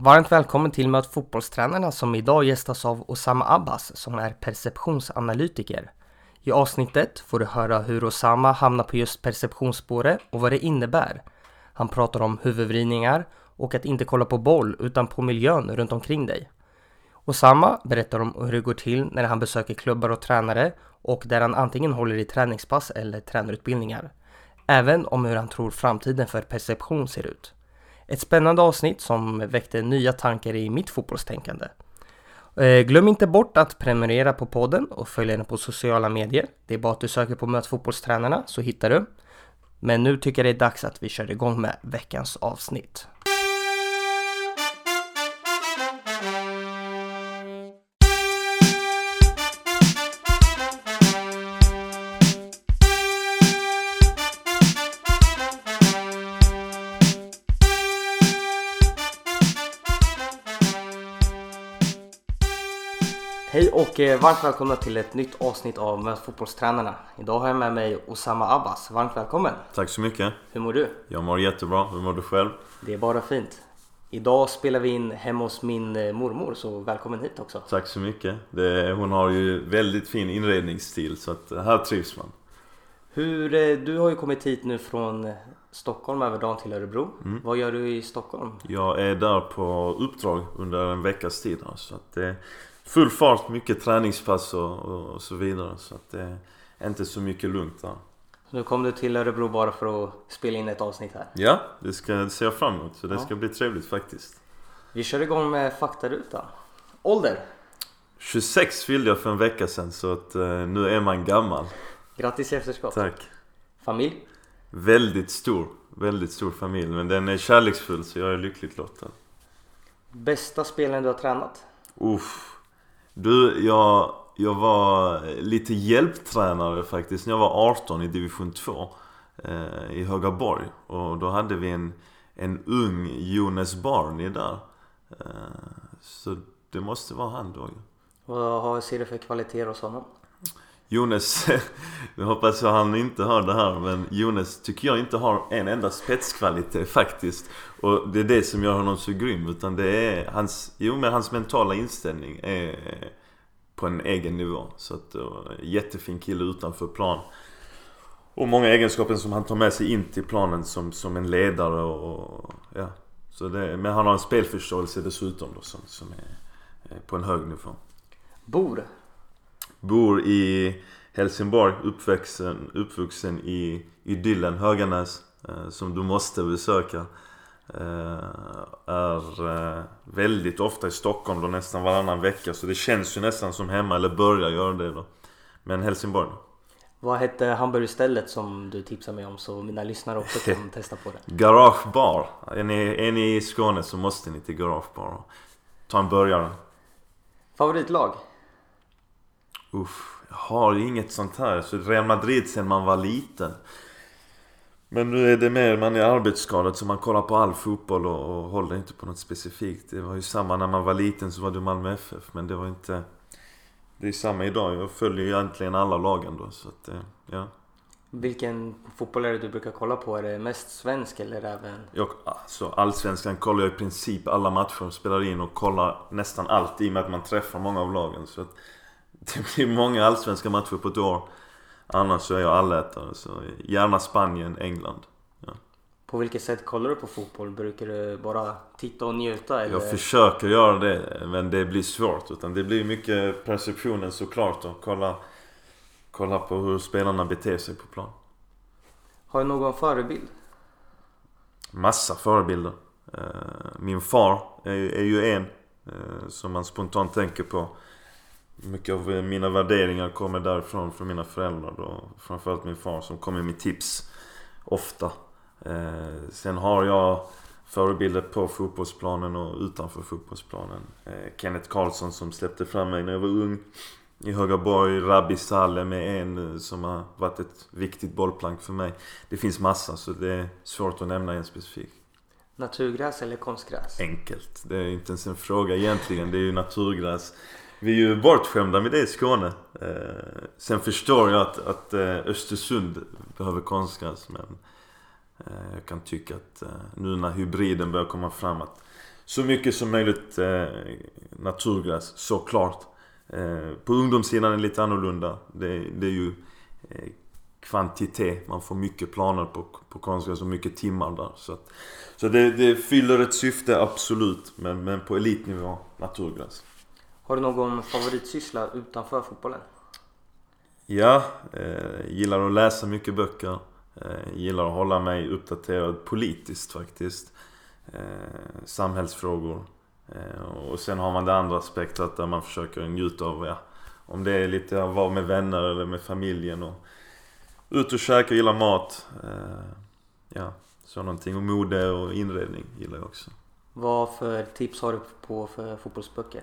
Varmt välkommen till Möt fotbollstränarna som idag gästas av Osama Abbas som är perceptionsanalytiker. I avsnittet får du höra hur Osama hamnar på just perceptionsspåret och vad det innebär. Han pratar om huvudvridningar och att inte kolla på boll utan på miljön runt omkring dig. Osama berättar om hur det går till när han besöker klubbar och tränare och där han antingen håller i träningspass eller tränarutbildningar. Även om hur han tror framtiden för perception ser ut. Ett spännande avsnitt som väckte nya tankar i mitt fotbollstänkande. Eh, glöm inte bort att prenumerera på podden och följa den på sociala medier. Det är bara att du söker på Möt fotbollstränarna så hittar du. Men nu tycker jag det är dags att vi kör igång med veckans avsnitt. Och eh, varmt välkomna till ett nytt avsnitt av Möt fotbollstränarna. Idag har jag med mig Osama Abbas. Varmt välkommen! Tack så mycket. Hur mår du? Jag mår jättebra. Hur mår du själv? Det är bara fint. Idag spelar vi in hemma hos min eh, mormor, så välkommen hit också. Tack så mycket. Det, hon har ju väldigt fin inredningsstil så att här trivs man. Hur, eh, du har ju kommit hit nu från Stockholm över dagen till Örebro. Mm. Vad gör du i Stockholm? Jag är där på uppdrag under en veckas tid så att det full fart, mycket träningspass och, och så vidare. Så att det är inte så mycket lugnt där. Nu kom du till Örebro bara för att spela in ett avsnitt här. Ja, det ska det ser jag fram emot. Så det Ja. ska bli trevligt faktiskt. Vi kör igång med faktarutan. Ålder? 26 fyllde jag för en vecka sedan så att eh, nu är man gammal. Grattis i efterskott. Tack. Familj? Väldigt stor, väldigt stor familj. Men den är kärleksfull så jag är lyckligt lottad. Bästa spelaren du har tränat? Uff. Du, jag, jag var lite hjälptränare faktiskt när jag var 18 i division 2 eh, i Högaborg. Och då hade vi en, en ung Jonas Barney där. Eh, så det måste vara han då ju. Vad har- ser du för kvaliteter hos honom? Jonas, jag hoppas att han inte hör det här men Jonas tycker jag inte har en enda spetskvalitet faktiskt. Och det är det som gör honom så grym. Utan det är hans, jo men hans mentala inställning är på en egen nivå. Så att, jättefin kille utanför plan. Och många egenskaper som han tar med sig in till planen som, som en ledare och, ja. Så det, men han har en spelförståelse dessutom då som, som är, är på en hög nivå. Bor? Bor i Helsingborg, uppvuxen, uppvuxen i idyllen Höganäs eh, som du måste besöka. Eh, är eh, väldigt ofta i Stockholm då nästan varannan vecka så det känns ju nästan som hemma eller börjar göra det då. Men Helsingborg. Vad hette hamburgerstället som du tipsade mig om så mina lyssnare också kan testa på det? Garage Bar. Är ni, är ni i Skåne så måste ni till Garage Bar. Ta en burgare. Favoritlag? Uff, jag har inget sånt här. Så Real Madrid sen man var liten. Men nu är det mer, man är arbetsskadad så man kollar på all fotboll och, och håller inte på något specifikt. Det var ju samma när man var liten så var det Malmö FF. Men det var inte... Det är samma idag. Jag följer ju egentligen alla lagen då. Så att, eh, ja. Vilken fotboll är det du brukar kolla på? Är det mest svensk eller även? Jag, alltså, allsvenskan kollar jag i princip alla matcher, spelar in och kollar nästan allt i och med att man träffar många av lagen. Så att det blir många allsvenska matcher på ett år. Annars så är jag allätare. Så gärna Spanien, England. På vilket sätt kollar du på fotboll? Brukar du bara titta och njuta eller? Jag försöker göra det, men det blir svårt. Utan det blir mycket perceptionen såklart och kolla, kolla på hur spelarna beter sig på plan. Har du någon förebild? Massa förebilder. Eh, Min far är, är ju en eh, som man spontant tänker på. Mycket av mina värderingar kommer därifrån, från mina föräldrar då. Framförallt min far som kommer med tips ofta. Eh, Sen har jag förebilder på fotbollsplanen och utanför fotbollsplanen. Eh, Kenneth Karlsson som släppte fram mig när jag var ung. I Högaborg, Rabbi Salem är en eh, som har varit ett viktigt bollplank för mig. Det finns massa så det är svårt att nämna en specifik. Naturgräs eller konstgräs? Enkelt. Det är inte ens en fråga egentligen. Det är ju naturgräs. Vi är ju bortskämda med det i Skåne. Eh, sen förstår jag att, att eh, Östersund behöver konstgräs men eh, jag kan tycka att eh, nu när hybriden börjar komma fram att så mycket som möjligt eh, naturgräs, såklart. Eh, på ungdomssidan är det lite annorlunda. Det, det är ju eh, kvantitet. Man får mycket planer på, på konstgräs och mycket timmar där. Så, att, så det, det fyller ett syfte, absolut. Men, men på elitnivå, naturgräs. Har du någon favoritsyssla utanför fotbollen? Ja, eh, gillar att läsa mycket böcker. Eh, gillar att hålla mig uppdaterad politiskt faktiskt. Eh, samhällsfrågor. Eh, och sen har man det andra aspektet där man försöker njuta av, ja, om det är lite att vara med vänner eller med familjen och ut och käka, gillar mat. Eh, ja, så någonting. Och mode och inredning gillar jag också. Vad för tips har du på för fotbollsböcker?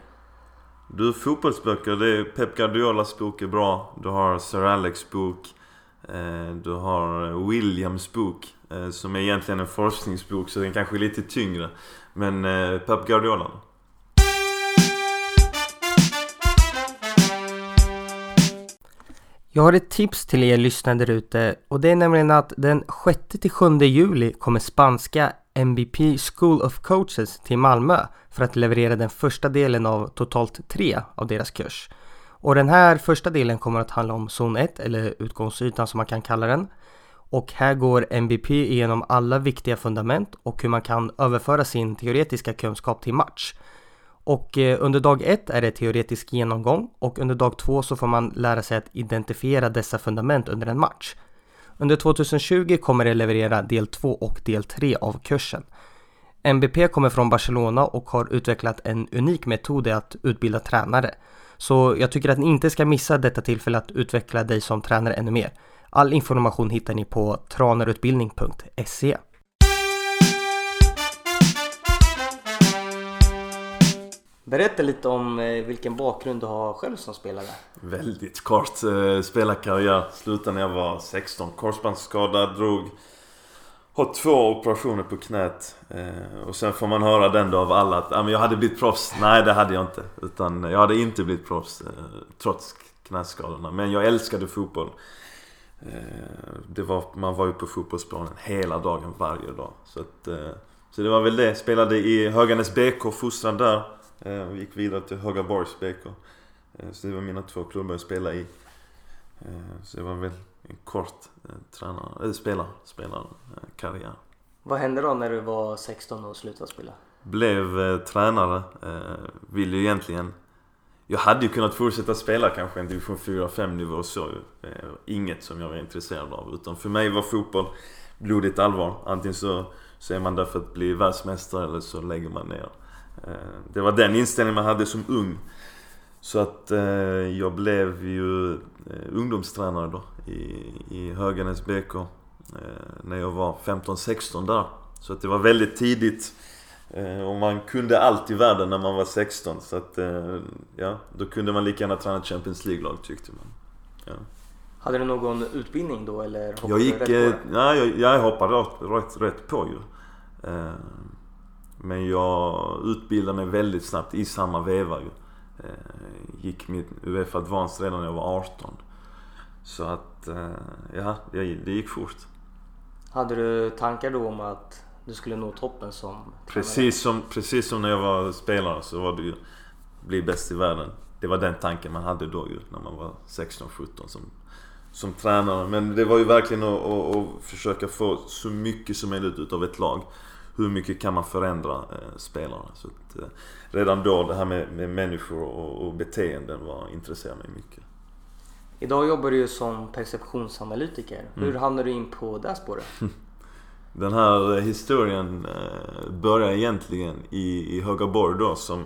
Du, fotbollsböcker, det är Pep Guardiolas bok är bra. Du har Sir Alex bok. Eh, du har Williams bok. Eh, som är egentligen en forskningsbok så den kanske är lite tyngre. Men eh, Pep Guardiola. Jag har ett tips till er lyssnare där ute och det är nämligen att den 6-7 juli kommer spanska MBP School of Coaches till Malmö för att leverera den första delen av totalt tre av deras kurs. Och den här första delen kommer att handla om zon 1 eller utgångsytan som man kan kalla den. Och här går MBP igenom alla viktiga fundament och hur man kan överföra sin teoretiska kunskap till match. Och eh, under dag ett är det teoretisk genomgång och under dag två så får man lära sig att identifiera dessa fundament under en match. Under 2020 kommer det leverera del 2 och del 3 av kursen. MBP kommer från Barcelona och har utvecklat en unik metod i att utbilda tränare. Så jag tycker att ni inte ska missa detta tillfälle att utveckla dig som tränare ännu mer. All information hittar ni på tranerutbildning.se. Berätta lite om eh, vilken bakgrund du har själv som spelare. Väldigt kort eh, spelarkarriär. Slutade när jag var 16. Korsbandsskada, drog... Har två operationer på knät. Eh, och sen får man höra den då av alla att ah, men jag hade blivit proffs. Nej, det hade jag inte. Utan jag hade inte blivit proffs trots knäskadorna. Men jag älskade fotboll. Det var, man var ju på fotbollsplanen hela dagen, varje dag. Så, att, så det var väl det. Spelade i Höganäs BK, fostran där. Eh, och gick vidare till Högaborgs BK. Så det var mina två klubbar jag spelade i. Så det var väl en kort tränare, eller spelar, spelarkarriär. Vad hände då när du var 16 och slutade spela? Blev eh, tränare. Eh, ville ju egentligen jag hade ju kunnat fortsätta spela kanske en division 4-5 nivå så eh, Inget som jag var intresserad av. Utan för mig var fotboll blodigt allvar. Antingen så, så är man där för att bli världsmästare eller så lägger man ner. Eh, det var den inställningen man hade som ung. Så att eh, jag blev ju ungdomstränare då i, i Höganäs BK. När jag var 15-16 där. Så att det var väldigt tidigt. Eh, och man kunde allt i världen när man var 16 så att eh, ja, då kunde man lika gärna träna Champions League-lag tyckte man. Ja. Hade du någon utbildning då eller hoppade jag gick, du rätt på det? Eh, nej, jag, jag hoppade rätt, rätt, rätt på ju. Men jag utbildade mig väldigt snabbt i samma veva ju. Gick mitt Uefa Advanced redan när jag var 18. Så att, ja, det gick fort. Hade du tankar då om att du skulle nå toppen som precis som, precis som när jag var spelare så var det ju bli bäst i världen. Det var den tanken man hade då ju när man var 16-17 som, som tränare. Men det var ju verkligen att, att, att, försöka få så mycket som möjligt utav ett lag. Hur mycket kan man förändra eh, spelarna? Så att, eh, redan då det här med, med människor och, och beteenden var, intresserade mig mycket. Idag jobbar du ju som perceptionsanalytiker. Hur mm. hamnade du in på det spåret? Den här historien eh, börjar egentligen i, i Högaborg då som,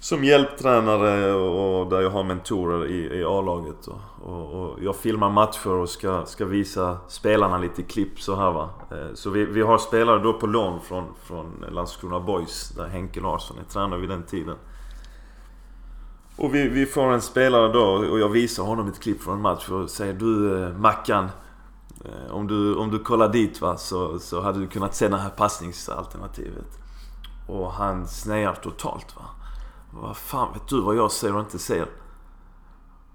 som hjälptränare och där jag har mentorer i, i A-laget. Och, och, och, jag filmar matcher och ska, ska visa spelarna lite klipp så här va. Eh, så vi, vi har spelare då på lån från, från Landskrona Boys där Henke Larsson är tränare vid den tiden. Och vi, vi får en spelare då och jag visar honom ett klipp från en match och säger du eh, Mackan eh, om du, om du kollar dit va, så, så hade du kunnat se det här passningsalternativet. Och han snear totalt va. Vad fan vet du vad jag ser och inte ser?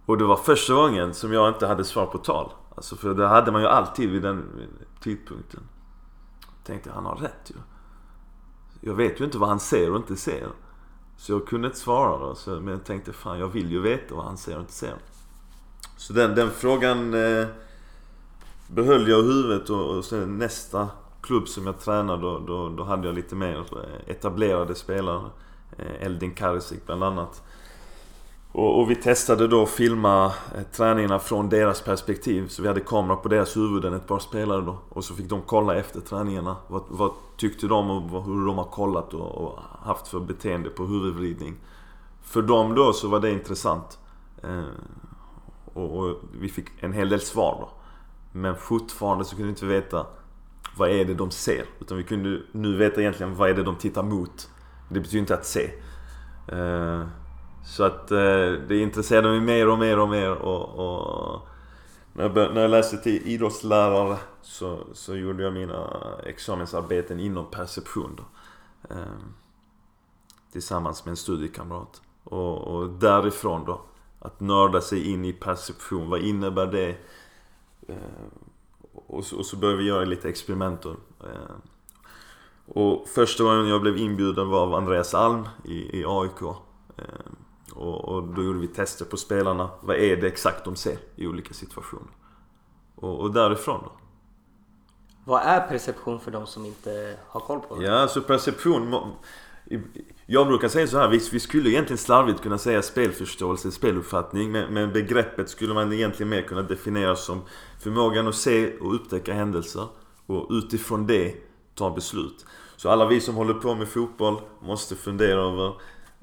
Och det var första gången som jag inte hade svar på tal. Alltså för det hade man ju alltid vid den tidpunkten. Tänkte han har rätt ju. jag vet ju inte vad han ser och inte ser. Så jag kunde inte svara då. Så, men jag tänkte fan jag vill ju veta vad han ser och inte ser. Så den, den frågan eh, behöll jag i huvudet och, och sen nästa klubb som jag tränade då, då, då hade jag lite mer eh, etablerade spelare. Eh, Eldin Karisic bland annat. Och, och, vi testade då att filma eh, träningarna från deras perspektiv. Så vi hade kamera på deras huvuden, ett par spelare då. Och så fick de kolla efter träningarna. Vad, vad tyckte de och hur de har kollat och, och, haft för beteende på huvudvridning. För dem då så var det intressant. Eh, och, och, vi fick en hel del svar då. Men fortfarande så kunde vi inte veta vad är det de ser. Utan vi kunde nu veta egentligen vad är det de tittar mot. Det betyder inte att se. Eh, så att eh, det intresserade mig mer och mer och mer och, och när, jag började, när jag läste till idrottslärare så, så gjorde jag mina examensarbeten inom perception då. Eh, tillsammans med en studiekamrat. Och, och därifrån då, att nörda sig in i perception. Vad innebär det? Och, så, och så började vi göra lite experiment då. Och första gången jag blev inbjuden var av Andreas Alm i, i AIK. Eh, och, och, då gjorde vi tester på spelarna. Vad är det exakt de ser i olika situationer? Och, och därifrån då. Vad är perception för de som inte har koll på det? Ja, alltså perception... Jag brukar säga så här, vi, vi skulle egentligen slarvigt kunna säga spelförståelse, speluppfattning. Men, men begreppet skulle man egentligen mer kunna definiera som förmågan att se och upptäcka händelser. Och utifrån det ta beslut. Så alla vi som håller på med fotboll måste fundera över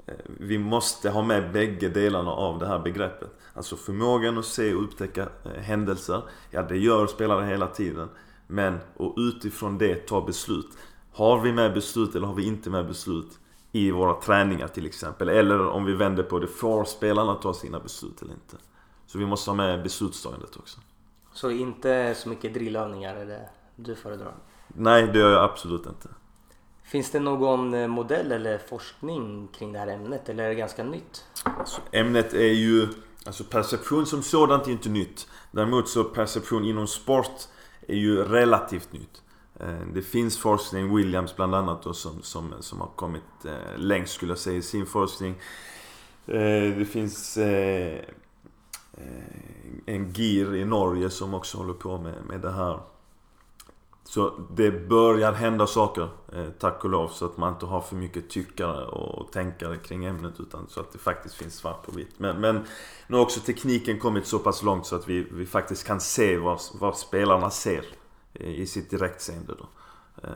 eh, vi måste ha med bägge delarna av det här begreppet. Alltså förmågan att se och upptäcka eh, händelser. Ja, det gör spelare hela tiden. Men, och utifrån det ta beslut. Har vi med beslut eller har vi inte med beslut i våra träningar till exempel? Eller om vi vänder på det, får spelarna ta sina beslut eller inte? Så vi måste ha med beslutstagandet också. Så inte så mycket drillövningar är det du föredrar? Nej, det gör jag absolut inte. Finns det någon eh, modell eller forskning kring det här ämnet eller är det ganska nytt? Alltså, ämnet är ju... Alltså perception som sådant är inte nytt. Däremot så perception inom sport är ju relativt nytt. Eh, det finns forskning, Williams bland annat då, som, som, som har kommit eh, längst skulle jag säga i sin forskning. Det finns en GIR i Norge som också håller på med, med det här. Så det börjar hända saker, eh, tack och lov, så att man inte har för mycket tyckare och tänkare kring ämnet utan så att det faktiskt finns svart på vitt. Men, men nu har också tekniken kommit så pass långt så att vi, vi faktiskt kan se vad, vad spelarna ser eh, i sitt direktseende då. Eh,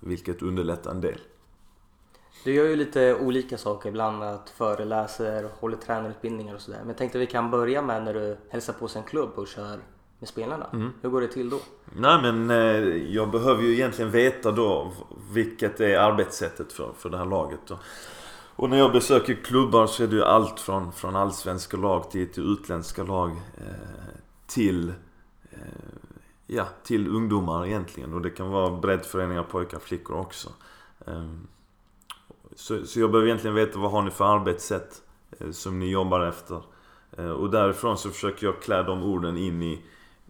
vilket underlättar en del. Du gör ju lite olika saker, ibland annat föreläser, håller tränarutbildningar och sådär. Men jag tänkte att vi kan börja med när du hälsar på en klubb och kör med spelarna. Mm. Hur går det till då? Nej men eh, jag behöver ju egentligen veta då vilket är arbetssättet för, för det här laget. Då. Och när jag besöker klubbar så är det ju allt från, från allsvenska lag till, till utländska lag eh, till eh, Ja, till ungdomar egentligen. Och det kan vara breddföreningar, pojkar, flickor också. Eh, så, så jag behöver egentligen veta vad har ni för arbetssätt som ni jobbar efter. Och därifrån så försöker jag klä de orden in i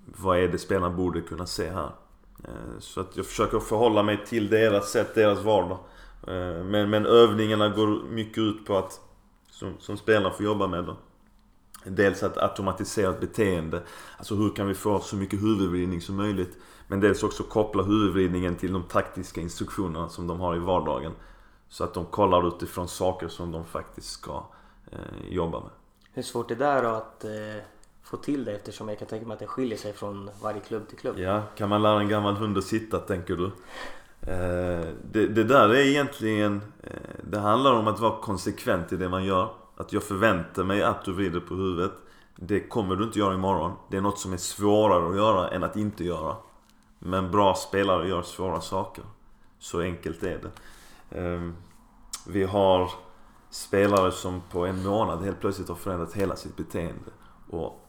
vad är det spelarna borde kunna se här? Eh, så att jag försöker förhålla mig till deras sätt, deras vardag. Eh, men, men övningarna går mycket ut på att, som, som spelarna får jobba med då. Dels att automatisera ett beteende. Alltså hur kan vi få så mycket huvudvridning som möjligt. Men dels också koppla huvudvridningen till de taktiska instruktionerna som de har i vardagen. Så att de kollar utifrån saker som de faktiskt ska eh, jobba med. Hur svårt är det då att eh få till det eftersom jag kan tänka mig att det skiljer sig från varje klubb till klubb. Ja, kan man lära en gammal hund att sitta tänker du? Eh, det, det, där är egentligen... Eh, det handlar om att vara konsekvent i det man gör. Att jag förväntar mig att du vrider på huvudet. Det kommer du inte göra imorgon. Det är något som är svårare att göra än att inte göra. Men bra spelare gör svåra saker. Så enkelt är det. Eh, vi har spelare som på en månad helt plötsligt har förändrat hela sitt beteende. Och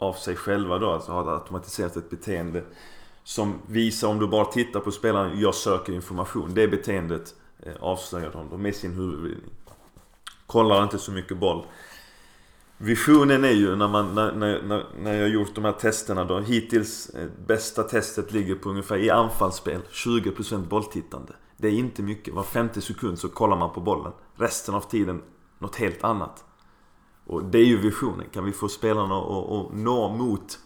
av sig själva då, alltså har automatiserat ett beteende som visar om du bara tittar på spelaren, jag söker information. Det beteendet eh, avslöjar de med sin huvudvridning. Kollar inte så mycket boll. Visionen är ju när, man, när, när, när jag gjort de här testerna då. Hittills, eh, bästa testet ligger på ungefär i anfallsspel 20% bolltittande. Det är inte mycket. Var femte sekund så kollar man på bollen. Resten av tiden något helt annat. Och det är ju visionen. Kan vi få spelarna att nå mot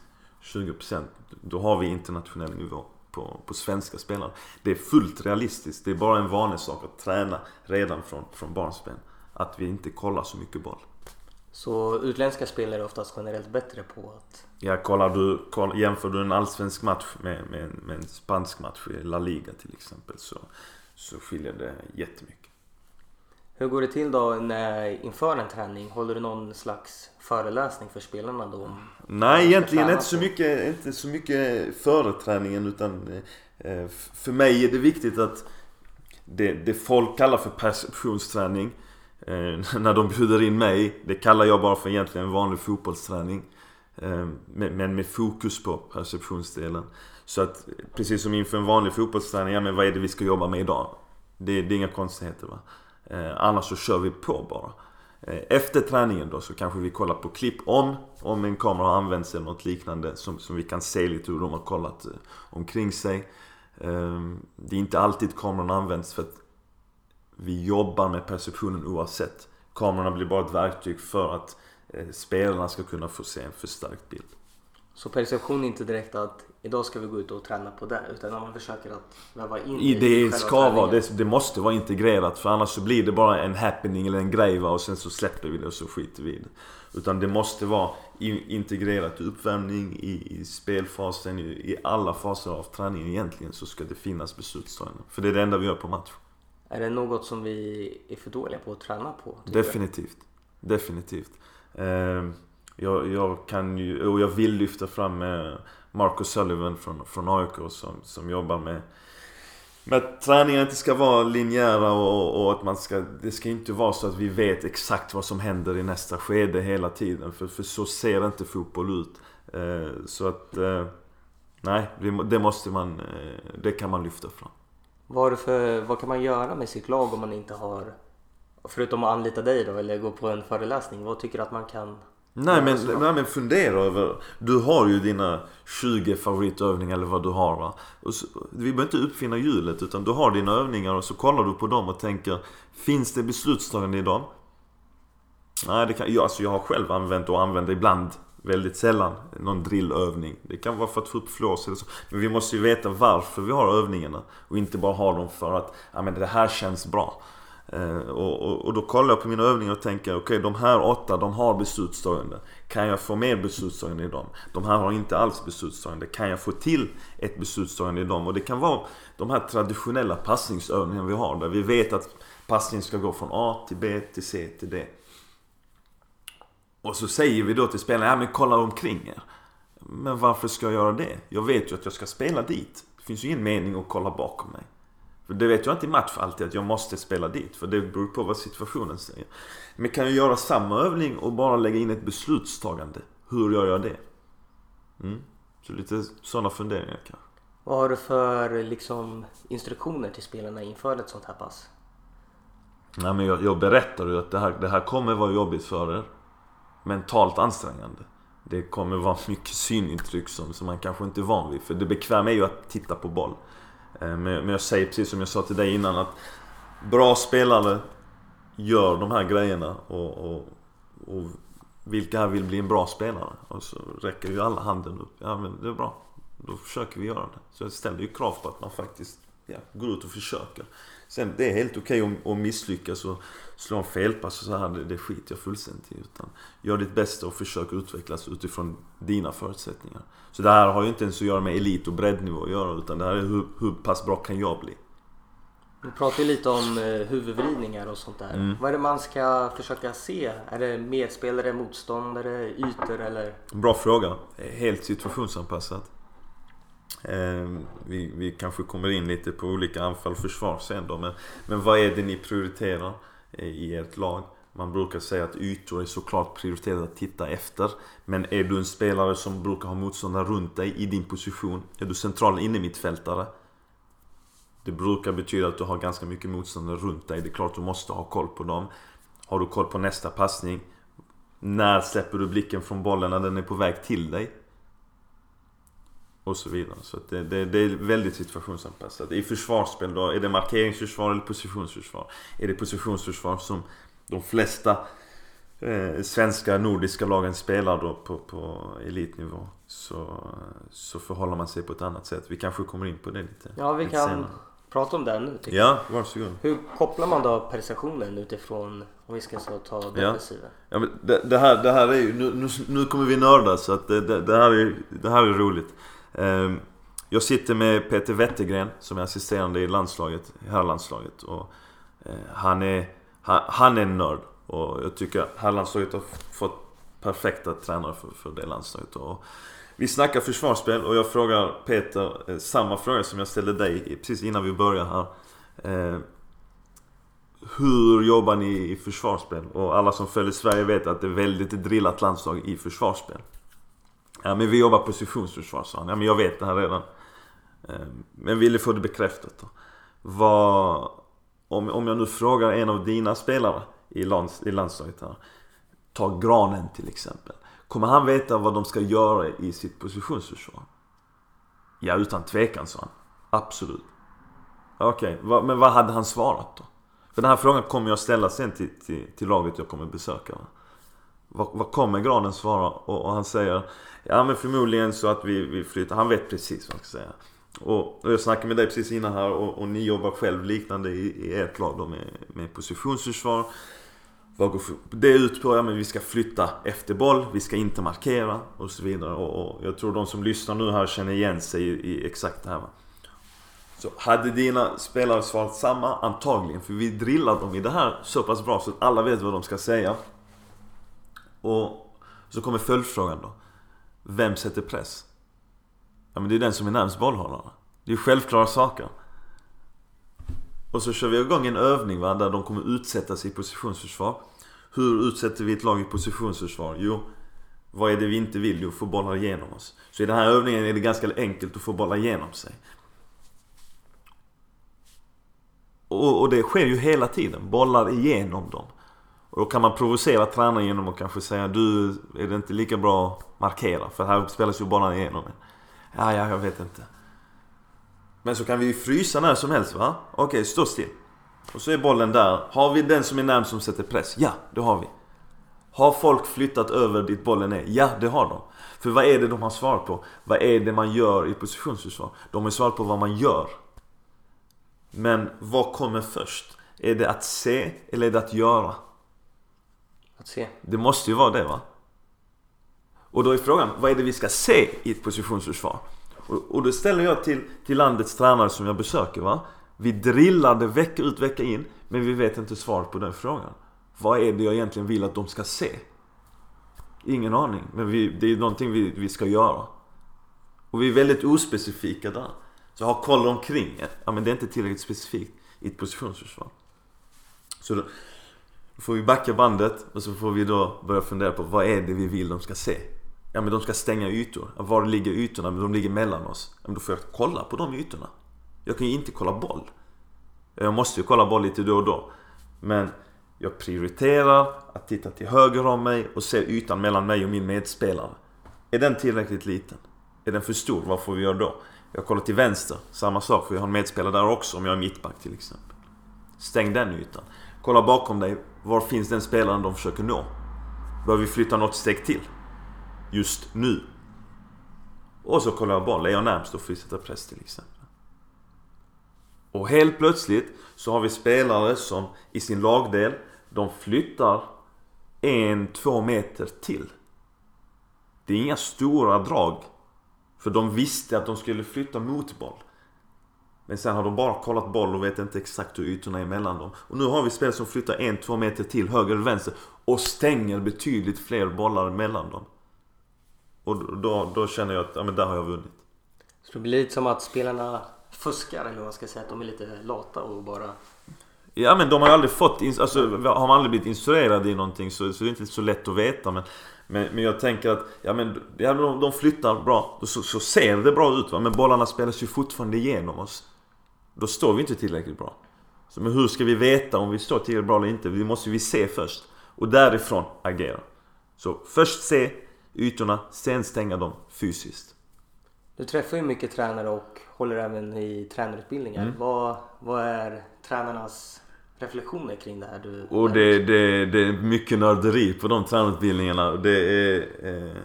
20% då har vi internationell nivå på, på svenska spelare. Det är fullt realistiskt. Det är bara en vanlig sak att träna redan från, från barnsben. Att vi inte kollar så mycket boll. Så utländska spelare är oftast generellt bättre på att... Ja, kollar du, koll, jämför du en allsvensk match med, med, med en spansk match i La Liga till exempel så, så skiljer det jättemycket. Hur går det till då när, inför en träning? Håller du någon slags föreläsning för spelarna då? Nej, egentligen inte så, mycket, inte så mycket före träningen utan eh, för mig är det viktigt att det, det folk kallar för perceptionsträning eh, när de bjuder in mig, det kallar jag bara för egentligen en vanlig fotbollsträning. Eh, men med fokus på perceptionsdelen. Så att precis som inför en vanlig fotbollsträning, ja men vad är det vi ska jobba med idag? Det, det är inga konstigheter va. Eh, annars så kör vi på bara. Eh, efter träningen då så kanske vi kollar på klipp om, om en kamera har använts eller något liknande som, som vi kan se lite hur de har kollat eh, omkring sig. Ehm, det är inte alltid kameran används för att vi jobbar med perceptionen oavsett. Kamerorna blir bara ett verktyg för att eh, spelarna ska kunna få se en förstärkt bild. Så perception är inte direkt att idag ska vi gå ut och träna på det. Utan man försöker att väva in I det. Ska vara, det, det, måste vara integrerat. För annars så blir det bara en happening eller en grej va, och sen så släpper vi det och så skiter vi i det. Utan det måste vara integrerat i uppvärmning, i, i spelfasen, i, i, alla faser av träningen egentligen så ska det finnas beslutstagande. För det är det enda vi gör på match. Är det något som vi är för dåliga på att träna på? Definitivt. Definitivt. Eh, jag, jag, kan ju, och jag vill lyfta fram eh, Marcus Sullivan från, från AIK som, som jobbar med men att träningen inte ska vara linjära och, och, att man ska... Det ska inte vara så att vi vet exakt vad som händer i nästa skede hela tiden. För, för så ser inte fotboll ut. Eh, så att... Eh, nej, det måste man... Eh, det kan man lyfta fram. Vad, för, vad kan man göra med sitt lag om man inte har... Förutom att anlita dig då, eller gå på en föreläsning. Vad tycker du att man kan Nej men, nej men fundera över Du har ju dina 20 favoritövningar eller vad du har va? Så, vi behöver inte uppfinna hjulet utan du har dina övningar och så kollar du på dem och tänker Finns det beslutstagande i dem? Nej det kan, jag, alltså jag har själv använt och använder ibland Väldigt sällan någon drillövning. Det kan vara för att få upp flås eller så. Men vi måste ju veta varför vi har övningarna. Och inte bara ha dem för att ja, men det här känns bra. Eh, och, och, och, då kollar jag på mina övningar och tänker okej okay, de här åtta de har beslutstagande. Kan jag få mer beslutstagande i dem? De här har inte alls beslutstagande. Kan jag få till ett beslutstagande i dem? Och det kan vara de här traditionella passningsövningarna vi har där vi vet att passningen ska gå från A till B till C till D. Och så säger vi då till spelarna, ja men kolla omkring er. Men varför ska jag göra det? Jag vet ju att jag ska spela dit. Det finns ju ingen mening att kolla bakom mig. För det vet jag inte i match alltid att jag måste spela dit. För det beror på vad situationen säger. Men kan jag göra samma övning och bara lägga in ett beslutstagande? Hur gör jag det? Mm. Så lite sådana funderingar kanske. Vad har du för liksom, instruktioner till spelarna inför ett sånt här pass? Nej, men jag, jag berättar ju att det här, det här kommer vara jobbigt för er. Mentalt ansträngande. Det kommer vara mycket synintryck som, som man kanske inte är van vid. För det bekväma är ju att titta på boll. Eh, men jag säger precis som jag sa till dig innan att Bra spelare gör de här grejerna och, och, och vilka här vill bli en bra spelare? Och så räcker ju alla handen upp. Ja men det är bra. Då försöker vi göra det. Så jag ställer ju krav på att man faktiskt ja, går ut och försöker. Sen det är helt okej okay att misslyckas och slå en felpass och så här. Det, det skiter jag fullständigt i. Utan gör ditt bästa och försök utvecklas utifrån dina förutsättningar. Så det här har ju inte ens att göra med elit och breddnivå att göra. Utan det här är hur, hur pass bra kan jag bli? Du pratar ju lite om eh, huvudvridningar och sånt där. Mm. Vad är det man ska försöka se? Är det medspelare, motståndare, ytor eller? Bra fråga. Helt situationsanpassat. Eh, vi, vi kanske kommer in lite på olika anfall och försvar sen då. Men, men vad är det ni prioriterar eh, i ert lag? Man brukar säga att ytor är såklart prioriterat att titta efter. Men är du en spelare som brukar ha motståndare runt dig i din position? Är du central innermittfältare? Det brukar betyda att du har ganska mycket motståndare runt dig. Det är klart du måste ha koll på dem. Har du koll på nästa passning? När släpper du blicken från bollen när den är på väg till dig? Och så vidare. Så det, det, det, är väldigt situationsanpassat. I försvarsspel då, är det markeringsförsvar eller positionsförsvar? Är det positionsförsvar som de flesta eh, svenska, nordiska lagen spelar då på, på elitnivå så, så förhåller man sig på ett annat sätt. Vi kanske kommer in på det lite Ja, vi lite kan senare. prata om det nu. tycker Ja, varsågod. Hur kopplar man då prestationen utifrån, om vi ska så ta defensiven? Ja, men det, det, här, det här är ju, nu, nu, nu kommer vi nörda så att det, det, det, här, är, det här är roligt. Ehm, jag sitter med Peter Wettergren som är assisterande i landslaget, herrlandslaget. Och, eh, han, är, han, han är en nörd. Och jag tycker herrlandslaget har fått perfekta tränare för, för det landslaget. Och vi snackar försvarsspel och jag frågar Peter eh, samma fråga som jag ställde dig precis innan vi började här. Ehm, hur jobbar ni i försvarsspel? Och alla som följer Sverige vet att det är väldigt drillat landslag i försvarsspel. Ja men vi jobbar positionsförsvar sa han. Ja men jag vet det här redan. Eh, men ville få det bekräftat då. Vad, om, om jag nu frågar en av dina spelare i, lands, i landslaget här. Ta Granen till exempel. Kommer han veta vad de ska göra i sitt positionsförsvar? Ja utan tvekan sa han. Absolut. Okej, okay. men vad hade han svarat då? För den här frågan kommer jag ställa sen till, till, till laget jag kommer besöka. Va? Vad, vad kommer Granen svara? Och, och han säger Ja men förmodligen så att vi, vi flyttar. Han vet precis vad han ska säga. Och, och jag snackade med dig precis innan här och, och ni jobbar själv liknande i, i ert lag då med, med positionsförsvar. Vad går det ut på? Ja men vi ska flytta efter boll, vi ska inte markera och så vidare. Och, och jag tror de som lyssnar nu här känner igen sig i, i exakt det här. Va? Så hade dina spelare svarat samma? Antagligen, för vi drillar dem i det här så pass bra så att alla vet vad de ska säga. Och så kommer följdfrågan då. Vem sätter press? Ja men det är den som är närmst bollhållarna. Det är självklara saker. Och så kör vi igång en övning va, där de kommer utsätta sig i positionsförsvar. Hur utsätter vi ett lag i positionsförsvar? Jo, vad är det vi inte vill? Jo, få bollar igenom oss. Så i den här övningen är det ganska enkelt att få bollar igenom sig. Och, och det sker ju hela tiden. Bollar igenom dem. Och då kan man provocera tränaren genom att kanske säga Du, är det inte lika bra att markera? För här spelas ju bollarna igenom. Ja, ja, jag vet inte. Men så kan vi ju frysa när som helst va? Okej, stå still. Och så är bollen där. Har vi den som är närmst som sätter press? Ja, det har vi. Har folk flyttat över dit bollen är? Ja, det har de. För vad är det de har svarat på? Vad är det man gör i positionsförsvar? De har svarat på vad man gör. Men vad kommer först? Är det att se eller är det att göra? Att se. Det måste ju vara det va? Och då är frågan, vad är det vi ska se i ett positionsförsvar? Och, och då ställer jag till, till landets tränare som jag besöker va? Vi drillade vecka ut vecka in, men vi vet inte svaret på den frågan. Vad är det jag egentligen vill att de ska se? Ingen aning, men vi, det är någonting vi, vi ska göra. Och vi är väldigt ospecifika där. Så ha koll omkring, ja men det är inte tillräckligt specifikt i ett positionsförsvar. Så då, då får vi backa bandet och så får vi då börja fundera på vad är det vi vill de ska se? Ja men de ska stänga ytor. Var ligger ytorna? Men de ligger mellan oss. Ja, men då får jag kolla på de ytorna. Jag kan ju inte kolla boll. Jag måste ju kolla boll lite då och då. Men jag prioriterar att titta till höger om mig och se ytan mellan mig och min medspelare. Är den tillräckligt liten? Är den för stor? Vad får vi göra då? Jag kollar till vänster. Samma sak, för jag har en medspelare där också om jag är mittback till exempel. Stäng den ytan. Kolla bakom dig. Var finns den spelaren de försöker nå? Behöver vi flytta något steg till? Just nu. Och så kollar jag boll. Är jag närmst och får sätta press till exempel. Och helt plötsligt så har vi spelare som i sin lagdel, de flyttar en, två meter till. Det är inga stora drag. För de visste att de skulle flytta mot boll. Men sen har de bara kollat boll och vet inte exakt hur ytorna är mellan dem. Och nu har vi spelare som flyttar en, två meter till höger eller vänster och stänger betydligt fler bollar mellan dem. Och då, då känner jag att, ja men där har jag vunnit. Så det blir lite som att spelarna fuskar eller vad man ska säga. Att de är lite lata och bara... Ja men de har ju aldrig fått, alltså har man aldrig blivit instruerad i någonting så, så är det inte så lätt att veta men Men, men jag tänker att, ja men ja, de, de flyttar bra, så, så ser det bra ut va Men bollarna spelas ju fortfarande igenom oss Då står vi inte tillräckligt bra så, Men hur ska vi veta om vi står tillräckligt bra eller inte? Det måste vi se först Och därifrån agera Så först se ytorna, sen stänga dem fysiskt Du träffar ju mycket tränare och håller även i tränarutbildningar. Mm. Vad, vad är tränarnas reflektioner kring det här? Du och det, det, det är mycket nörderi på de tränarutbildningarna. Det är, eh,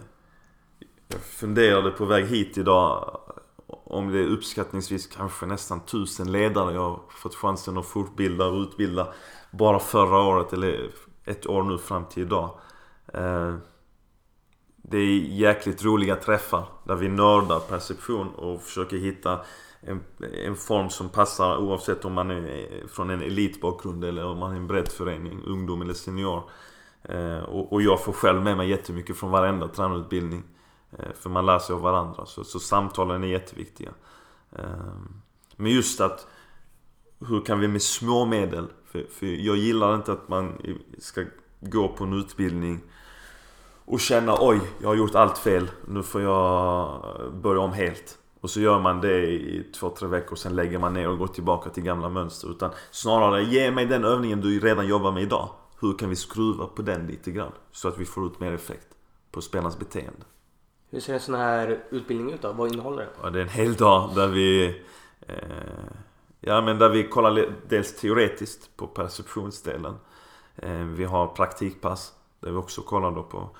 jag funderade på väg hit idag om det är uppskattningsvis kanske nästan tusen ledare jag har fått chansen att fortbilda och utbilda bara förra året eller ett år nu fram till idag. Eh, det är jäkligt roliga träffar där vi nördar perception och försöker hitta en, en form som passar oavsett om man är från en elitbakgrund eller om man är en breddförening, ungdom eller senior. Eh, och, och, jag får själv med mig jättemycket från varenda tränarutbildning. Eh, för man lär sig av varandra. Så, så samtalen är jätteviktiga. Ehm, men just att hur kan vi med små medel för, för jag gillar inte att man ska gå på en utbildning och känna oj, jag har gjort allt fel. Nu får jag eh, börja om helt. Och så gör man det i två, tre veckor, sen lägger man ner och går tillbaka till gamla mönster. Utan snarare, ge mig den övningen du redan jobbar med idag. Hur kan vi skruva på den lite grann? Så att vi får ut mer effekt på spelarnas beteende. Hur ser en sån här utbildning ut då? Vad innehåller den? Ja, det är en hel dag där vi... Eh, ja, men där vi kollar dels teoretiskt på perceptionsdelen. Eh, vi har praktikpass där vi också kollar då på...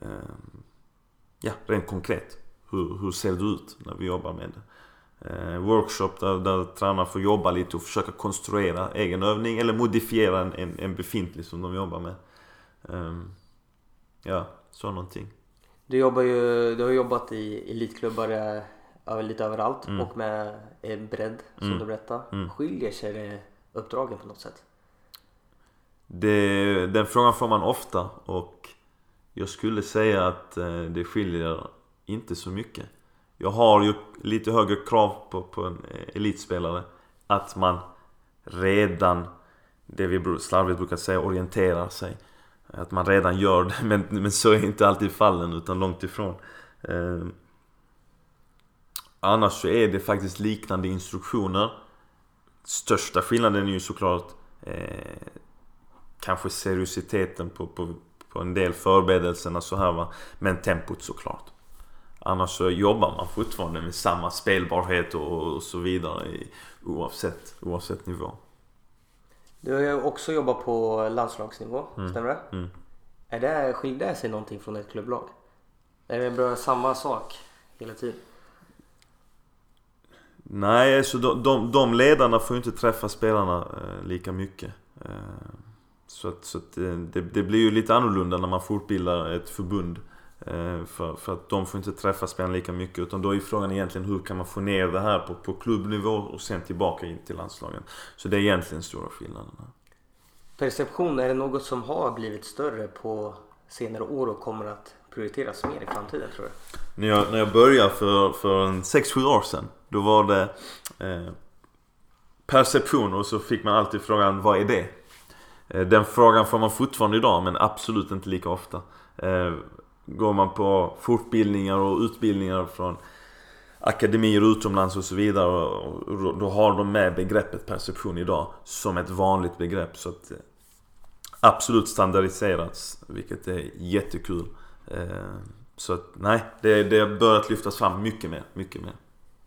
Eh, ja, rent konkret hur, hur ser det ut när vi jobbar med det? Eh, workshop där, där tränarna får jobba lite och försöka konstruera egen övning eller modifiera en, en, en befintlig som de jobbar med. Eh, ja, så någonting. Du jobbar ju, du har jobbat i elitklubbar över, lite överallt mm. och med bredd som mm. du berättade. Mm. Skiljer sig uppdragen på något sätt? Det, den frågan får man ofta och jag skulle säga att eh, det skiljer inte så mycket. Jag har ju lite högre krav på, på en eh, elitspelare. Att man redan, det vi slarvigt brukar säga, orienterar sig. Att man redan gör det, men, men så är inte alltid fallen, utan långt ifrån. Eh, annars så är det faktiskt liknande instruktioner. Största skillnaden är ju såklart eh, kanske seriositeten på, på, på en del förberedelserna så här va. Men tempot såklart. Annars så jobbar man fortfarande med samma spelbarhet och, så vidare oavsett, oavsett nivå. Du har ju också jobbat på landslagsnivå, mm. stämmer det? Mm. Är det, skiljer det sig någonting från ett klubblag? Är det bra, samma sak hela tiden? Nej, alltså de, de, de ledarna får ju inte träffa spelarna eh, lika mycket. Eh, så att, så att eh, det, det, blir ju lite annorlunda när man fortbildar ett förbund. Eh, för, för att de får inte träffa spelarna lika mycket. Utan då är frågan egentligen hur kan man få ner det här på, på klubbnivå och sen tillbaka in till landslagen. Så det är egentligen stora skillnaden. Perception, är det något som har blivit större på senare år och kommer att prioriteras mer i framtiden tror du? När jag, när jag började för, för 6-7 år sedan. Då var det eh, perception och så fick man alltid frågan vad är det? Eh, den frågan får man fortfarande idag men absolut inte lika ofta. Går man på fortbildningar och utbildningar från akademier utomlands och så vidare och då har de med begreppet perception idag som ett vanligt begrepp. Så att eh, absolut standardiserats, vilket är jättekul. Eh, så att nej, det, det har börjat lyftas fram mycket mer, mycket mer.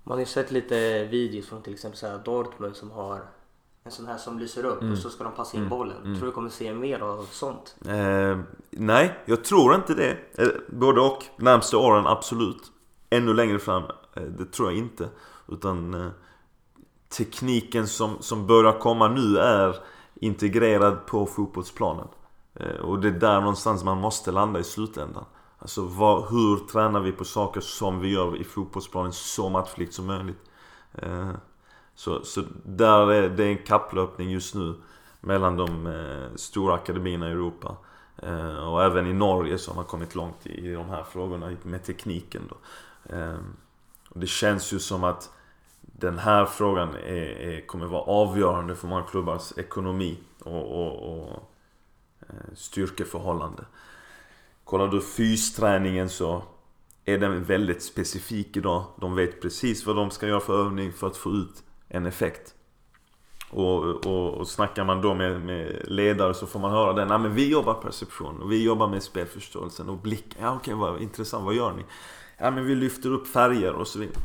Man har ju sett lite videos från till exempel så Dortmund som har en sån här som lyser upp mm. och så ska de passa in mm. bollen. Mm. Tror du kommer se mer av sånt? Eh, nej, jag tror inte det. Eh, både och. Närmsta åren absolut. Ännu längre fram, eh, det tror jag inte. Utan eh, tekniken som, som börjar komma nu är integrerad på fotbollsplanen. Eh, och det är där någonstans man måste landa i slutändan. Alltså vad, hur tränar vi på saker som vi gör i fotbollsplanen så matchlikt som möjligt. Så, så där är det en kapplöpning just nu mellan de eh, stora akademierna i Europa. Eh, och även i Norge som har kommit långt i, i de här frågorna med tekniken. Då. Eh, och det känns ju som att den här frågan är, är, kommer vara avgörande för många klubbars ekonomi och, och, och eh, styrkeförhållande. Kollar du fysträningen så är den väldigt specifik idag. De vet precis vad de ska göra för övning för att få ut en effekt. Och, och, och snackar man då med, med ledare så får man höra det. Nej men vi jobbar perception och vi jobbar med spelförståelsen och blick. Ja okej, okay, vad intressant. Vad gör ni? Ja men vi lyfter upp färger och så vidare.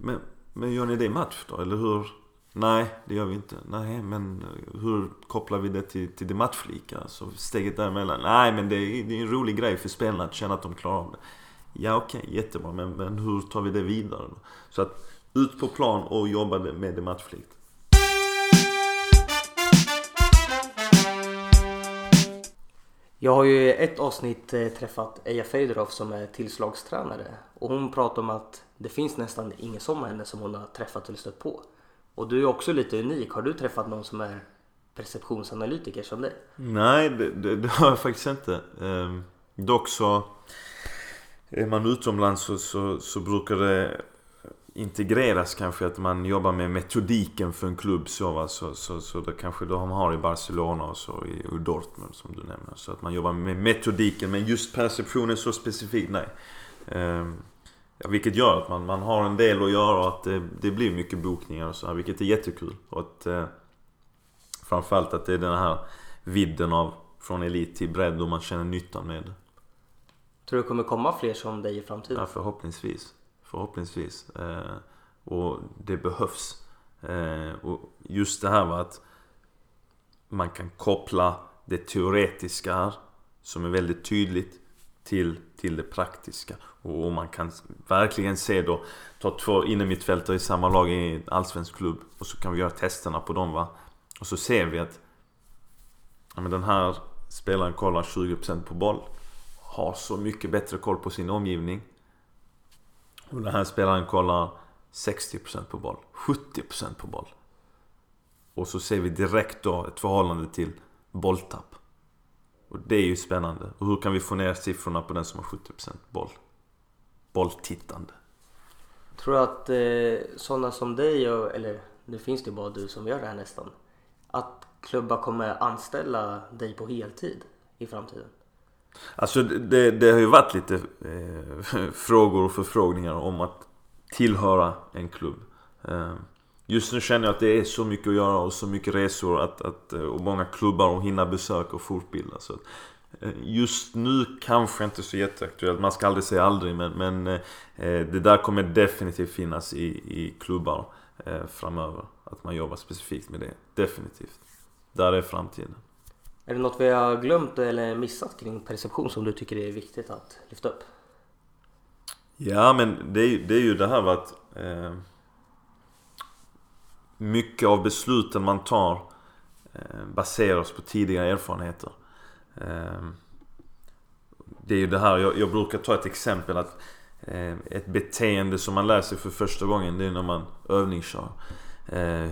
Men, men gör ni det i match då? Eller hur? Nej, det gör vi inte. Nej, men hur kopplar vi det till, till det matchlika? Så alltså, steget däremellan. Nej, men det är, det är en rolig grej för spelarna att känna att de klarar av det. Ja, okej, okay, jättebra. Men, men hur tar vi det vidare då? Så att ut på plan och jobba med matchflikt. Jag har ju i ett avsnitt eh, träffat Eja Fedorov som är tillslagstränare och hon pratar om att det finns nästan ingen som henne som hon har träffat eller stött på. Och du är också lite unik. Har du träffat någon som är perceptionsanalytiker som dig? Nej, det, det, det har jag faktiskt inte. Ehm, dock så är man utomlands så, så, så brukar det integreras kanske att man jobbar med metodiken för en klubb så va. Så, så, så det kanske de har i Barcelona och så i, Dortmund som du nämner. Så att man jobbar med metodiken men just perceptionen så specifikt nej. Ja, vilket gör att man, man har en del att göra och att det, det blir mycket bokningar och så här, vilket är jättekul. Och att eh, framförallt att det är den här vidden av från elit till bredd och man känner nyttan med det. Tror du det kommer komma fler som dig i framtiden? Ja, förhoppningsvis. Förhoppningsvis. Eh, och det behövs. Eh, och just det här med att man kan koppla det teoretiska här, som är väldigt tydligt, till, till det praktiska. Och man kan verkligen se då, ta två innermittfältare i samma lag i en allsvensk klubb och så kan vi göra testerna på dem va. Och så ser vi att ja, men den här spelaren kollar 20% på boll. Har så mycket bättre koll på sin omgivning. Och den här spelaren kollar 60% på boll, 70% på boll. Och så ser vi direkt då ett förhållande till bolltapp. Och det är ju spännande. Och hur kan vi få ner siffrorna på den som har 70% boll? Bolltittande. Tror du att eh, sådana som dig, eller nu finns det bara du som gör det här nästan. Att klubbar kommer anställa dig på heltid i framtiden? Alltså det, det har ju varit lite eh, frågor och förfrågningar om att tillhöra en klubb. Eh, just nu känner jag att det är så mycket att göra och så mycket resor att, att, eh, och många klubbar att hinna besöka och fortbilda. Så att, eh, just nu kanske inte så jätteaktuellt, man ska aldrig säga aldrig men, men eh, eh det där kommer definitivt finnas i, i klubbar eh, framöver. Att man jobbar specifikt med det. Definitivt. Där är framtiden. Är det något vi har glömt eller missat kring perception som du tycker är viktigt att lyfta upp? Ja men det är, det är ju det här med att eh, Mycket av besluten man tar eh, baseras på tidigare erfarenheter. Eh, det är ju det här, jag, jag brukar ta ett exempel att eh, Ett beteende som man lär sig för första gången det är när man övningskör. Eh,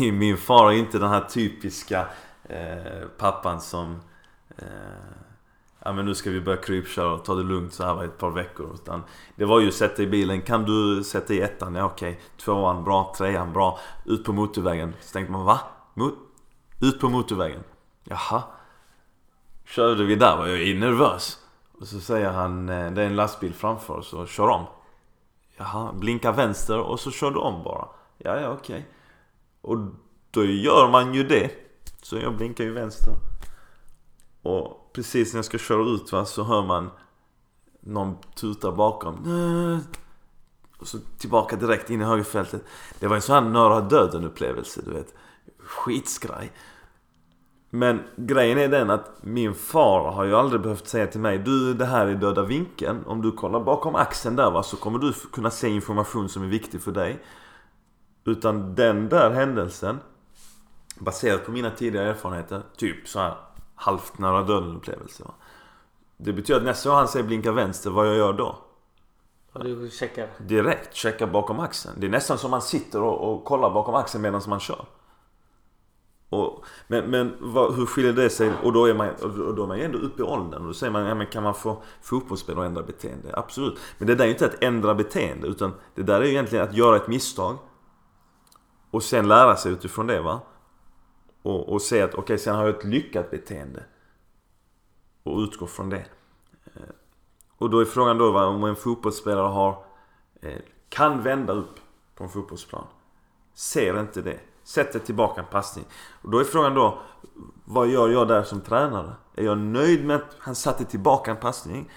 min far är inte den här typiska Eh, pappan som eh, Ja men nu ska vi börja krypköra och ta det lugnt så här ett par veckor. Utan det var ju sätta i bilen. Kan du sätta i ettan? Ja okej. Tvåan bra. Trean bra. Ut på motorvägen. Så tänkte man va? Mot ut på motorvägen? Jaha. Körde vi där var jag nervös. Och så säger han eh, det är en lastbil framför oss och kör om. Jaha. Blinka vänster och så kör du om bara. Ja ja okej. Och då gör man ju det. Så jag blinkar ju vänster. Och precis när jag ska köra ut va, så hör man någon tuta bakom. Och så tillbaka direkt in i högerfältet. Det var en sån här nära döden upplevelse, du vet. Skitskraj. Men grejen är den att min far har ju aldrig behövt säga till mig Du, det här är döda vinkeln. Om du kollar bakom axeln där va, så kommer du kunna se information som är viktig för dig. Utan den där händelsen baserat på mina tidigare erfarenheter, typ så här halvt nära döden upplevelse. Va? Det betyder att nästa gång han säger blinka vänster, vad jag gör då? Ja, du checkar? Direkt, checkar bakom axeln. Det är nästan som man sitter och, och kollar bakom axeln medan man kör. Och, men men vad, hur skiljer det sig? Och då är man, och då är man ändå uppe i åldern. Och då säger man, ja, men kan man få fotbollsspelare att ändra beteende? Absolut. Men det där är ju inte att ändra beteende. Utan det där är ju egentligen att göra ett misstag. Och sen lära sig utifrån det va. Och, och se att okej, okay, sen har jag ett lyckat beteende. Och utgå från det. Eh, och då är frågan då om en fotbollsspelare har eh, kan vända upp på en fotbollsplan. Ser inte det. Sätter tillbaka en passning. Och då är frågan då Vad gör jag där som tränare? Är jag nöjd med att han satte tillbaka en passning?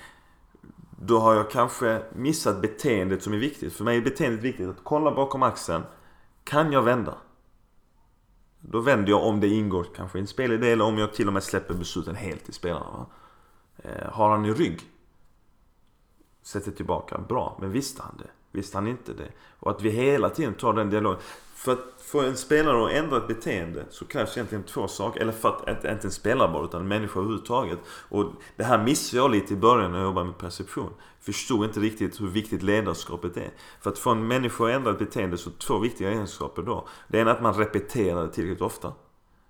Då har jag kanske missat beteendet som är viktigt. För mig är beteendet viktigt. Att kolla bakom axeln. Kan jag vända? Då vänder jag om det ingår kanske i en spelidé eller om jag till och med släpper besluten helt till spelarna. Eh, har han i rygg? Sätter tillbaka. Bra. Men visste han det? Visste han inte det? Och att vi hela tiden tar den dialogen. För att få en spelare att ändra ett beteende så krävs egentligen två saker. Eller för att, inte, inte en spelare bara, utan en människa överhuvudtaget. Och det här missade jag lite i början när jag jobbade med perception. Förstod inte riktigt hur viktigt ledarskapet är. För att få en människa att ändra ett beteende så två viktiga egenskaper då. Det ena är att man repeterar det tillräckligt ofta.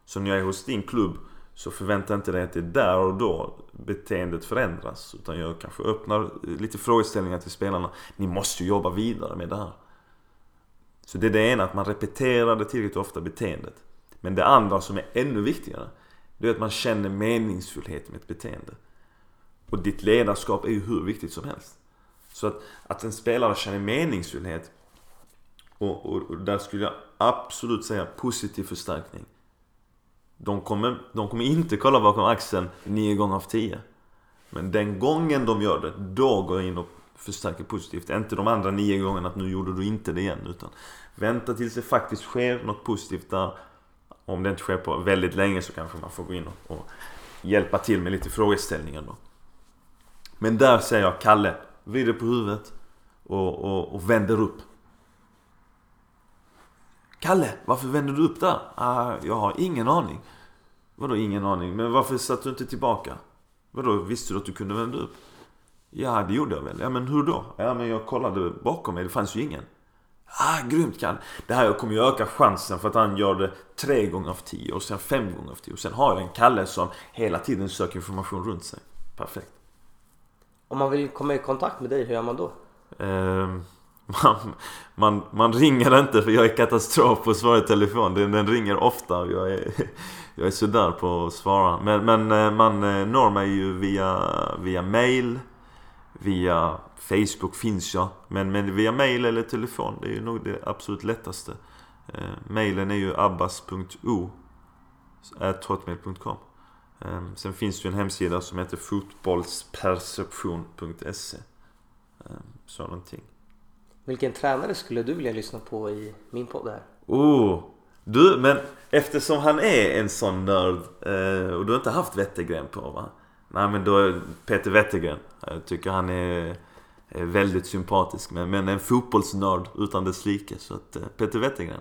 Så när jag är hos din klubb så förvänta inte dig att det är där och då beteendet förändras. Utan jag kanske öppnar lite frågeställningar till spelarna. Ni måste ju jobba vidare med det här. Så det är det ena, att man repeterar det tillräckligt ofta, beteendet. Men det andra som är ännu viktigare, det är att man känner meningsfullhet med ett beteende. Och ditt ledarskap är ju hur viktigt som helst. Så att, att en spelare känner meningsfullhet, och, och, och där skulle jag absolut säga positiv förstärkning. De kommer, de kommer inte kolla bakom axeln nio gånger av tio. Men den gången de gör det, då går jag in och förstärker positivt. Inte de andra nio gångerna att nu gjorde du inte det igen. Utan vänta tills det faktiskt sker något positivt där. Om det inte sker på väldigt länge så kanske man får gå in och, och hjälpa till med lite frågeställningar då. Men där säger jag Kalle, vrider på huvudet och, och, och vänder upp. Kalle, varför vänder du upp där? Ah, jag har ingen aning. Vadå ingen aning? Men varför satt du inte tillbaka? Vadå, visste du att du kunde vända upp? Ja, det gjorde jag väl. Ja, men hur då? Ja, men jag kollade bakom mig. Det fanns ju ingen. Ah, grymt Kalle. Det här kommer ju öka chansen för att han gör det tre gånger av tio och sen fem gånger av tio. Och sen har jag en Kalle som hela tiden söker information runt sig. Perfekt. Om man vill komma i kontakt med dig, hur gör man då? Eh, man, man, man, ringer inte för jag är katastrof på att svara i telefon. Den, den ringer ofta. Jag är, jag är sådär på att svara. Men, men eh, man eh, når mig ju via, via mail. Via Facebook finns jag. Men, men via mail eller telefon. Det är ju nog det absolut lättaste. Eh, mailen är ju abbas.o hotmail.com eh, Sen finns det ju en hemsida som heter fotbollsperception.se eh, Så någonting. Vilken tränare skulle du vilja lyssna på i min podd här? Oh! Du, men eftersom han är en sån nörd eh, och du har inte haft Wettergren på va? Nej men då Peter Wettergren. Jag tycker han är, är väldigt sympatisk. Men, men en fotbollsnörd utan dess like. Så att eh, Peter Wettergren.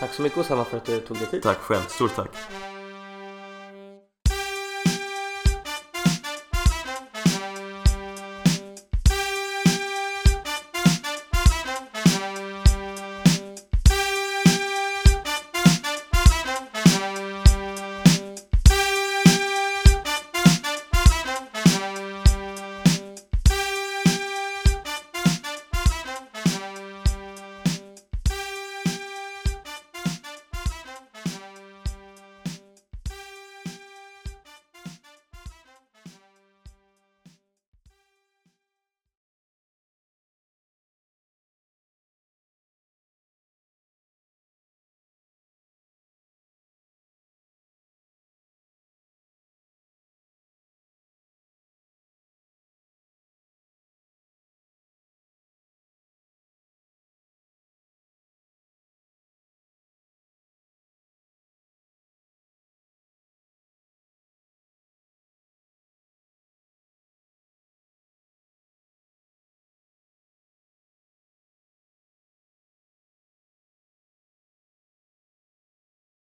Tack så mycket Osama för att du tog dig tid. Tack själv. Stort tack.